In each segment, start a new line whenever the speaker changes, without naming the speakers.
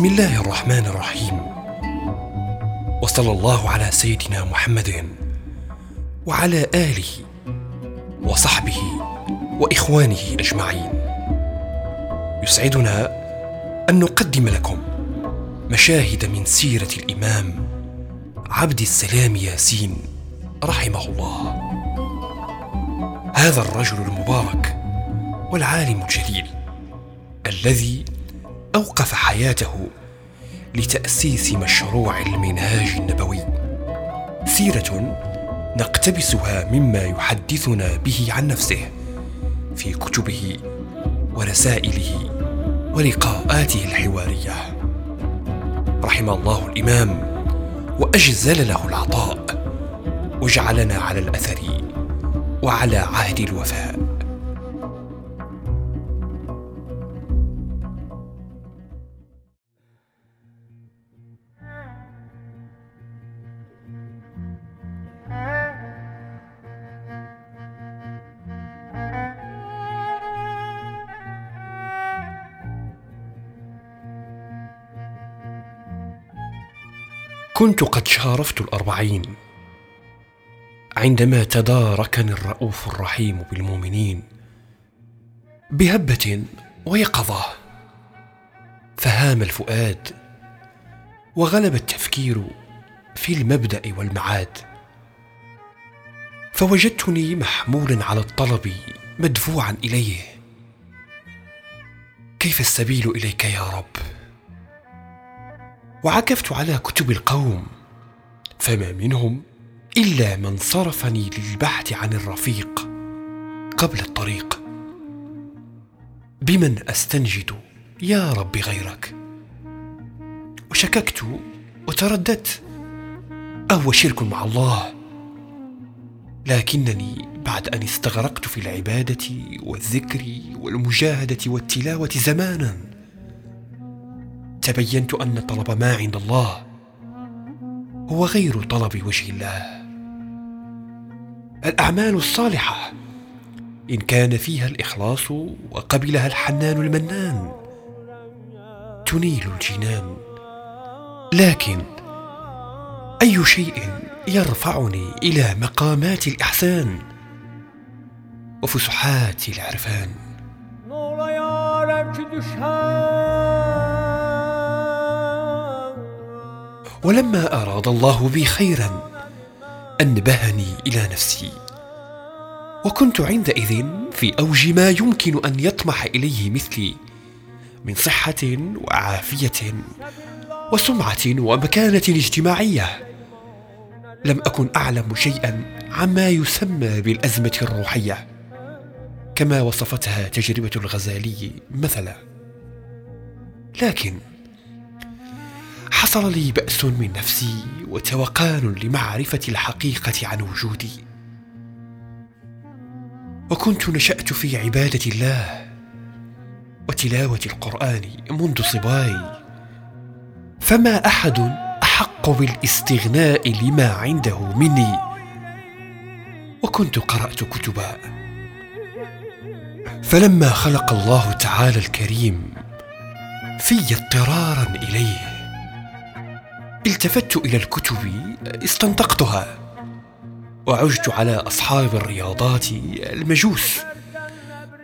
بسم الله الرحمن الرحيم. وصلى الله على سيدنا محمد وعلى آله وصحبه وإخوانه أجمعين. يسعدنا أن نقدم لكم مشاهد من سيرة الإمام عبد السلام ياسين رحمه الله. هذا الرجل المبارك والعالم الجليل الذي أوقف حياته لتأسيس مشروع المنهاج النبوي. سيرة نقتبسها مما يحدثنا به عن نفسه في كتبه ورسائله ولقاءاته الحوارية. رحم الله الإمام وأجزل له العطاء وجعلنا على الأثر وعلى عهد الوفاء. كنت قد شارفت الأربعين. عندما تداركني الرؤوف الرحيم بالمؤمنين بهبة ويقظة فهام الفؤاد وغلب التفكير في المبدأ والمعاد. فوجدتني محمولا على الطلب مدفوعا إليه. كيف السبيل إليك يا رب؟ وعكفت على كتب القوم فما منهم إلا من صرفني للبحث عن الرفيق قبل الطريق. بمن أستنجد يا رب غيرك؟ وشككت وترددت أهو شرك مع الله. لكنني بعد أن استغرقت في العبادة والذكر والمجاهدة والتلاوة زمانا. تبينت أن طلب ما عند الله. هو غير طلب وجه الله. الأعمال الصالحة. إن كان فيها الإخلاص وقبلها الحنان المنان تنيل الجنان. لكن أي شيء يرفعني إلى مقامات الإحسان؟ وفسحات العرفان. ولما أراد الله بي خيرا انبهني إلى نفسي. وكنت عندئذ في أوج ما يمكن أن يطمح إليه مثلي من صحة وعافية وسمعة ومكانة اجتماعية. لم أكن أعلم شيئا عما يسمى بالأزمة الروحية كما وصفتها تجربة الغزالي مثلا. لكن حصل لي بأس من نفسي وتوقان لمعرفة الحقيقة عن وجودي. وكنت نشأت في عبادة الله وتلاوة القرآن منذ صباي فما أحد أحق بالاستغناء لما عنده مني. وكنت قرأت كتبا. فلما خلق الله تعالى الكريم في اضطرارا إليه التفت إلى الكتب استنطقتها. وعجت على أصحاب الرياضات المجوس.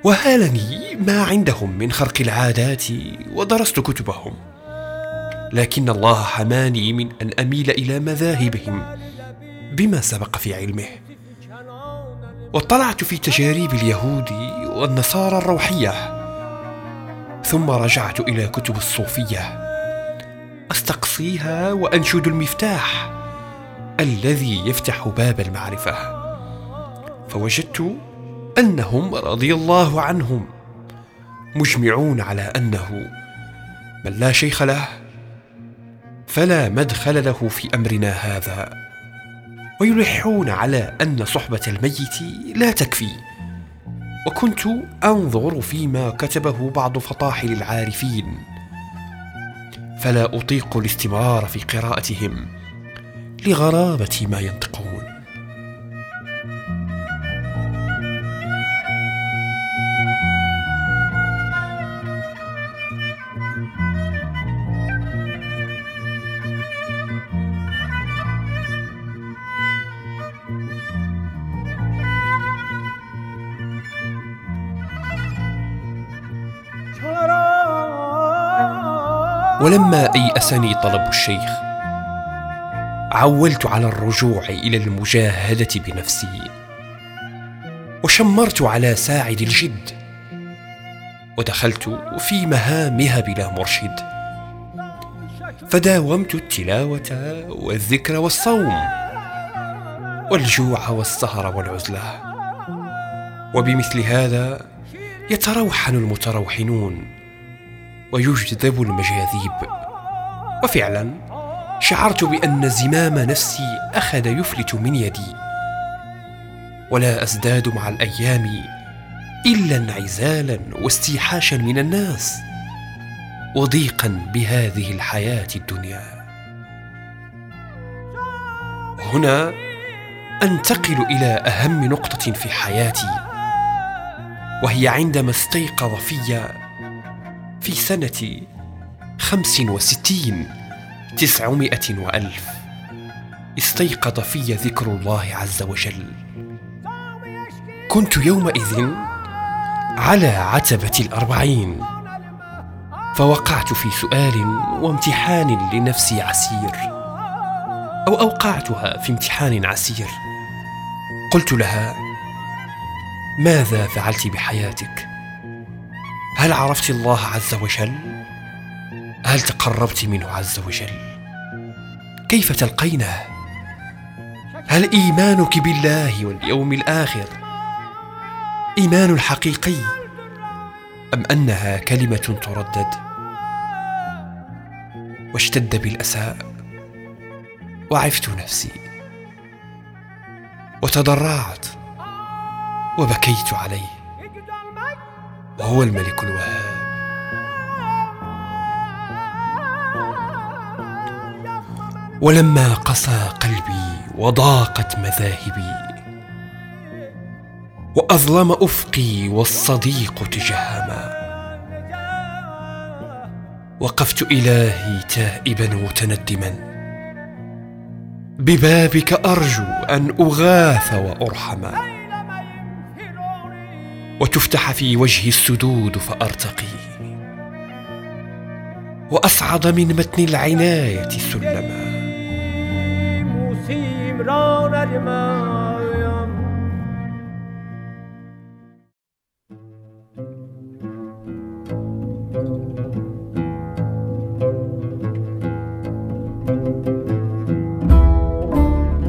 وهالني ما عندهم من خرق العادات ودرست كتبهم. لكن الله حماني من أن أميل إلى مذاهبهم بما سبق في علمه. واطلعت في تجاريب اليهود والنصارى الروحية. ثم رجعت إلى كتب الصوفية. أستقصيها وأنشد المفتاح الذي يفتح باب المعرفة. فوجدت أنهم رضي الله عنهم مجمعون على أنه من لا شيخ له فلا مدخل له في أمرنا هذا ويلحون على أن صحبة الميت لا تكفي. وكنت أنظر فيما كتبه بعض فطاحل العارفين. فلا أطيق الاستمرار في قراءتهم لغرابة ما ينطقون. ولما اياسني طلب الشيخ عولت على الرجوع إلى المجاهدة بنفسي. وشمرت على ساعد الجد. ودخلت في مهامها بلا مرشد. فداومت التلاوة والذكر والصوم والجوع والسهر والعزلة. وبمثل هذا يتروحن المتروحنون ويجذب المجاذيب. وفعلا شعرت بأن زمام نفسي أخذ يفلت من يدي. ولا أزداد مع الأيام إلا انعزالا واستيحاشا من الناس وضيقا بهذه الحياة الدنيا. هنا أنتقل إلى أهم نقطة في حياتي وهي عندما استيقظ في في سنة خمس وستين تسعمائة وألف. استيقظ في ذكر الله عز وجل. كنت يومئذ على عتبة الأربعين فوقعت في سؤال وامتحان لنفسي عسير أو أوقعتها في امتحان عسير. قلت لها ماذا فعلت بحياتك؟ هل عرفت الله عز وجل؟ هل تقربت منه عز وجل؟ كيف تلقينه؟ هل إيمانك بالله واليوم الآخر إيمان حقيقي؟ أم أنها كلمة تردد؟ واشتد بالأساء؟ وعفت نفسي؟ وتضرعت؟ وبكيت عليه؟ وهو الملك الوهاب. ولما قسى قلبي وضاقت مذاهبي وأظلم أفقي والصديق تجهما. وقفت إلهي تائبا متندما. ببابك أرجو أن أغاث وأرحما. وتفتح في وجهي السدود فأرتقي. وأصعد من متن العناية سلما.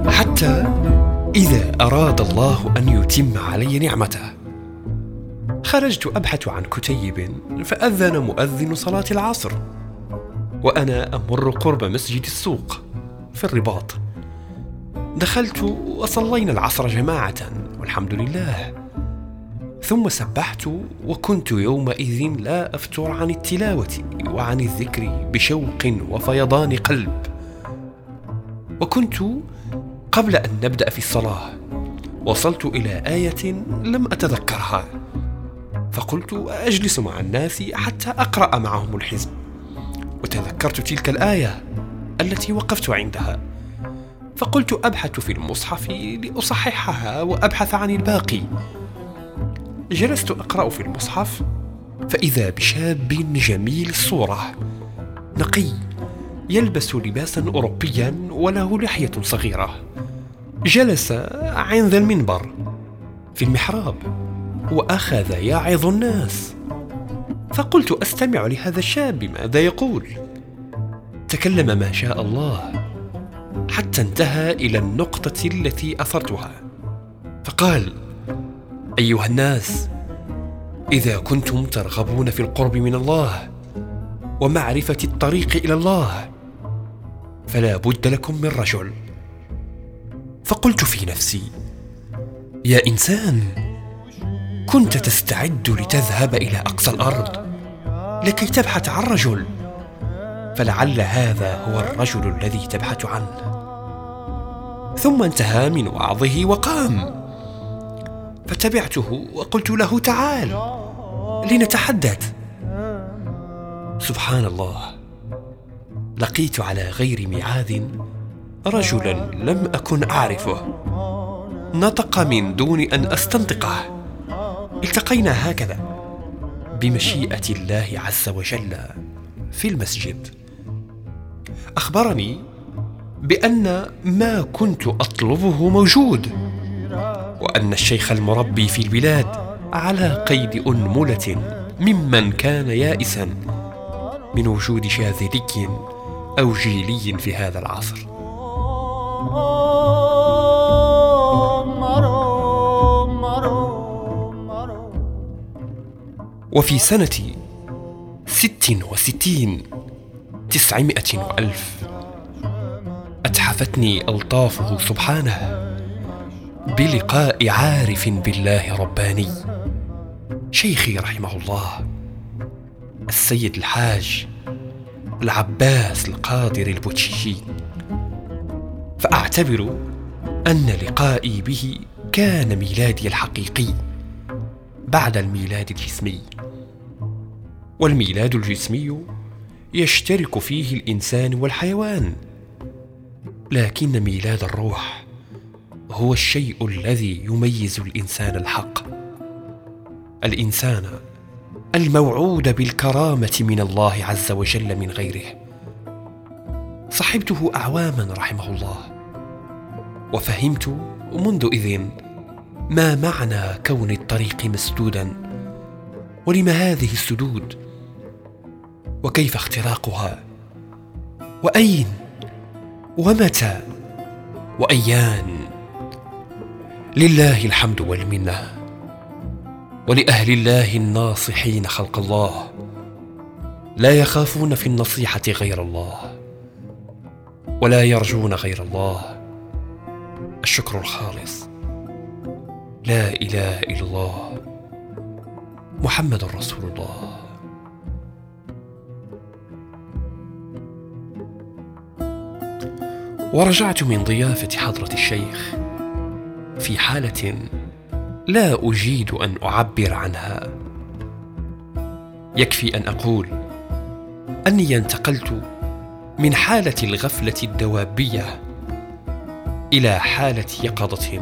حتى إذا أراد الله أن يتم علي نعمته خرجت أبحث عن كتيب فأذن مؤذن صلاة العصر وأنا أمر قرب مسجد السوق في الرباط. دخلت وصلينا العصر جماعة والحمد لله. ثم سبحت وكنت يومئذ لا أفتر عن التلاوة وعن الذكر بشوق وفيضان قلب. وكنت قبل أن نبدأ في الصلاة وصلت إلى آية لم أتذكرها. فقلت أجلس مع الناس حتى أقرأ معهم الحزب. وتذكرت تلك الآية التي وقفت عندها. فقلت أبحث في المصحف لأصححها وأبحث عن الباقي. جلست أقرأ في المصحف فإذا بشاب جميل الصورة نقي يلبس لباسا اوروبيا وله لحية صغيرة. جلس عند المنبر في المحراب. وأخذ يعظ الناس. فقلت أستمع لهذا الشاب ماذا يقول؟ تكلم ما شاء الله حتى انتهى إلى النقطة التي أثرتها. فقال أيها الناس إذا كنتم ترغبون في القرب من الله ومعرفة الطريق إلى الله فلا بد لكم من رجل. فقلت في نفسي يا إنسان كنت تستعد لتذهب إلى أقصى الأرض لكي تبحث عن رجل فلعل هذا هو الرجل الذي تبحث عنه. ثم انتهى من وعظه وقام. فتبعته وقلت له تعال لنتحدث. سبحان الله. لقيت على غير ميعاد رجلا لم أكن أعرفه. نطق من دون أن أستنطقه. التقينا هكذا بمشيئة الله عز وجل في المسجد. أخبرني بأن ما كنت أطلبه موجود وأن الشيخ المربي في البلاد على قيد أنملة ممن كان يائسا من وجود شاذلي أو جيلي في هذا العصر. وفي سنة ست وستين تسعمائة وألف. أتحفتني ألطافه سبحانه بلقاء عارف بالله رباني. شيخي رحمه الله السيد الحاج العباس القادر البوتشيشي فأعتبر أن لقائي به كان ميلادي الحقيقي بعد الميلاد الجسمي. والميلاد الجسمي يشترك فيه الإنسان والحيوان. لكن ميلاد الروح هو الشيء الذي يميز الإنسان الحق. الإنسان الموعود بالكرامة من الله عز وجل من غيره. صحبته أعواما رحمه الله. وفهمت منذ اذ ما معنى كون الطريق مسدودا. ولم هذه السدود وكيف اختراقها؟ وأين؟ ومتى؟ وأيان؟ لله الحمد والمنة ولأهل الله الناصحين خلق الله لا يخافون في النصيحة غير الله ولا يرجون غير الله. الشكر الخالص. لا إله إلا الله. محمد رسول الله. ورجعت من ضيافة حضرة الشيخ في حالة لا أجيد أن أعبر عنها. يكفي أن أقول أني انتقلت من حالة الغفلة الدوابية إلى حالة يقظة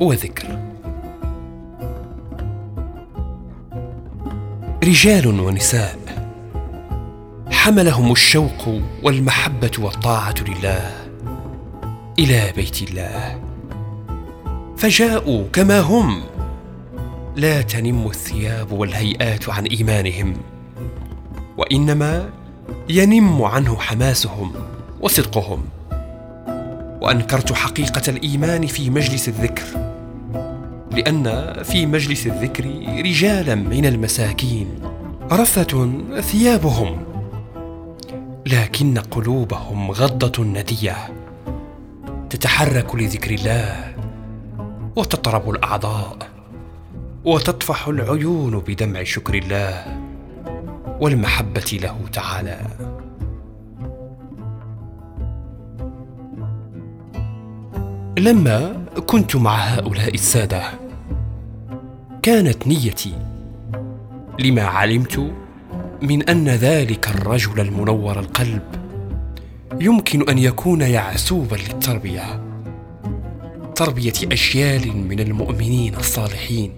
وذكر. رجال ونساء حملهم الشوق والمحبة والطاعة لله. إلى بيت الله. فجاءوا كما هم. لا تنم الثياب والهيئات عن إيمانهم وإنما ينم عنه حماسهم وصدقهم. وأنكرت حقيقة الإيمان في مجلس الذكر لأن في مجلس الذكر رجالا من المساكين رفه ثيابهم لكن قلوبهم غضه نديه تتحرك لذكر الله وتطرب الأعضاء وتطفح العيون بدمع شكر الله والمحبة له تعالى. لما كنت مع هؤلاء السادة كانت نيتي لما علمت من أن ذلك الرجل المنور القلب يمكن أن يكون يعسوبا للتربية. تربية أجيال من المؤمنين الصالحين.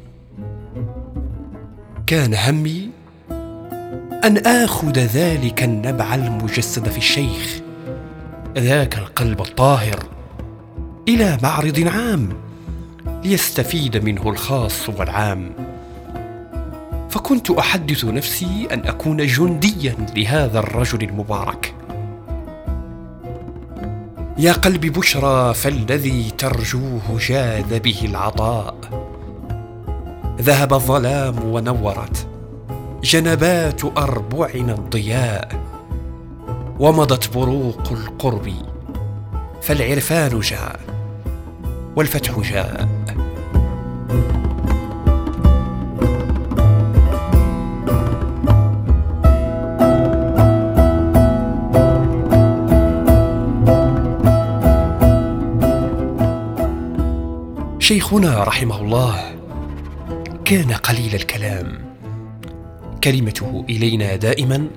كان همي أن آخذ ذلك النبع المجسد في الشيخ. ذاك القلب الطاهر إلى معرض عام ليستفيد منه الخاص والعام. فكنت أحدث نفسي أن أكون جنديا لهذا الرجل المبارك. يا قلب بشرى فالذي ترجوه جاد به العطاء. ذهب الظلام ونورت جنبات أربعنا الضياء ومضت بروق القرب فالعرفان جاء والفتح جاء. شيخنا رحمه الله كان قليل الكلام. كلمته إلينا دائما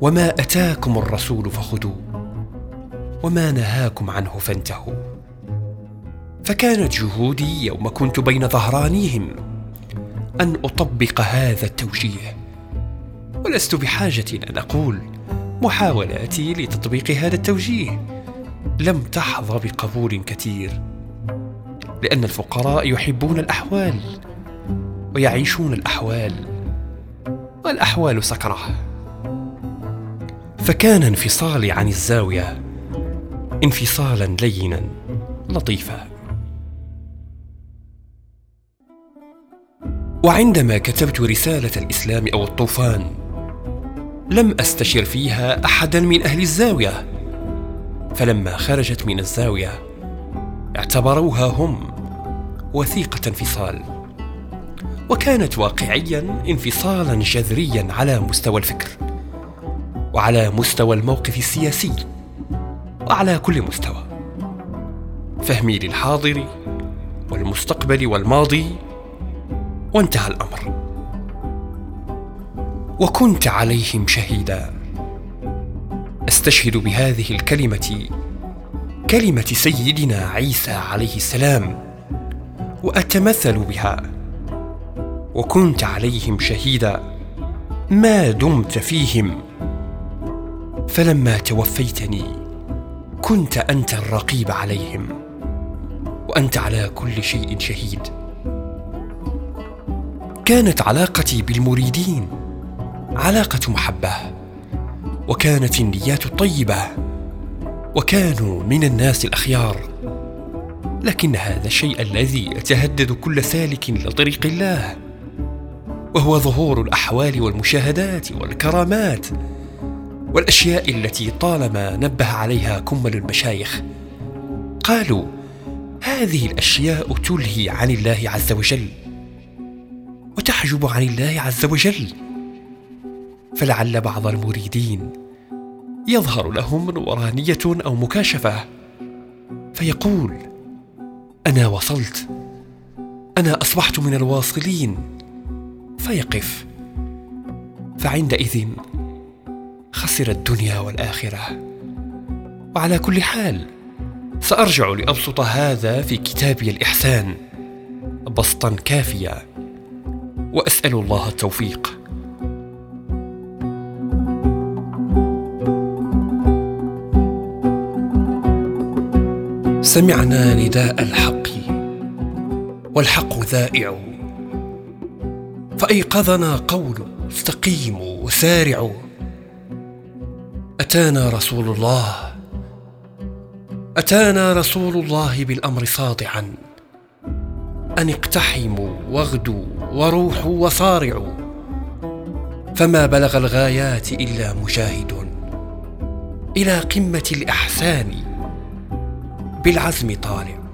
وما أتاكم الرسول فخذوه وما نهاكم عنه فانتهوا. فكانت جهودي يوم كنت بين ظهرانيهم أن أطبق هذا التوجيه. ولست بحاجة أن أقول محاولاتي لتطبيق هذا التوجيه. لم تحظى بقبول كثير. لأن الفقراء يحبون الأحوال ويعيشون الأحوال والأحوال سكره فكان انفصالي عن الزاوية انفصالا لينا لطيفا. وعندما كتبت رسالة الإسلام أو الطوفان لم أستشر فيها احدا من أهل الزاوية فلما خرجت من الزاوية اعتبروها هم وثيقة انفصال. وكانت واقعيا انفصالا جذريا على مستوى الفكر وعلى مستوى الموقف السياسي وعلى كل مستوى. فهمي للحاضر والمستقبل والماضي وانتهى الأمر. وكنت عليهم شهيدا. أستشهد بهذه الكلمة كلمة سيدنا عيسى عليه السلام وأتمثل بها وكنت عليهم شهيدا ما دمت فيهم. فلما توفيتني كنت أنت الرقيب عليهم وأنت على كل شيء شهيد. كانت علاقتي بالمريدين علاقة محبة وكانت النيات الطيبة. وكانوا من الناس الأخيار. لكن هذا الشيء الذي يتهدد كل سالك لطريق الله وهو ظهور الأحوال والمشاهدات والكرامات والأشياء التي طالما نبه عليها كمل المشايخ. قالوا هذه الأشياء تلهي عن الله عز وجل وتحجب عن الله عز وجل. فلعل بعض المريدين يظهر لهم نورانية أو مكاشفة. فيقول أنا وصلت. أنا أصبحت من الواصلين. فيقف. فعندئذ خسر الدنيا والآخرة. وعلى كل حال سأرجع لأبسط هذا في كتابي الإحسان بسطا كافيا. وأسأل الله التوفيق. سمعنا نداء الحق والحق ذائع. فأيقظنا قول استقيموا وسارعوا أتانا رسول الله أتانا رسول الله بالأمر ساطعا أن اقتحموا واغدوا وروحوا وصارعوا. فما بلغ الغايات إلا مجاهد إلى قمة الإحسان. بالعزم طالع.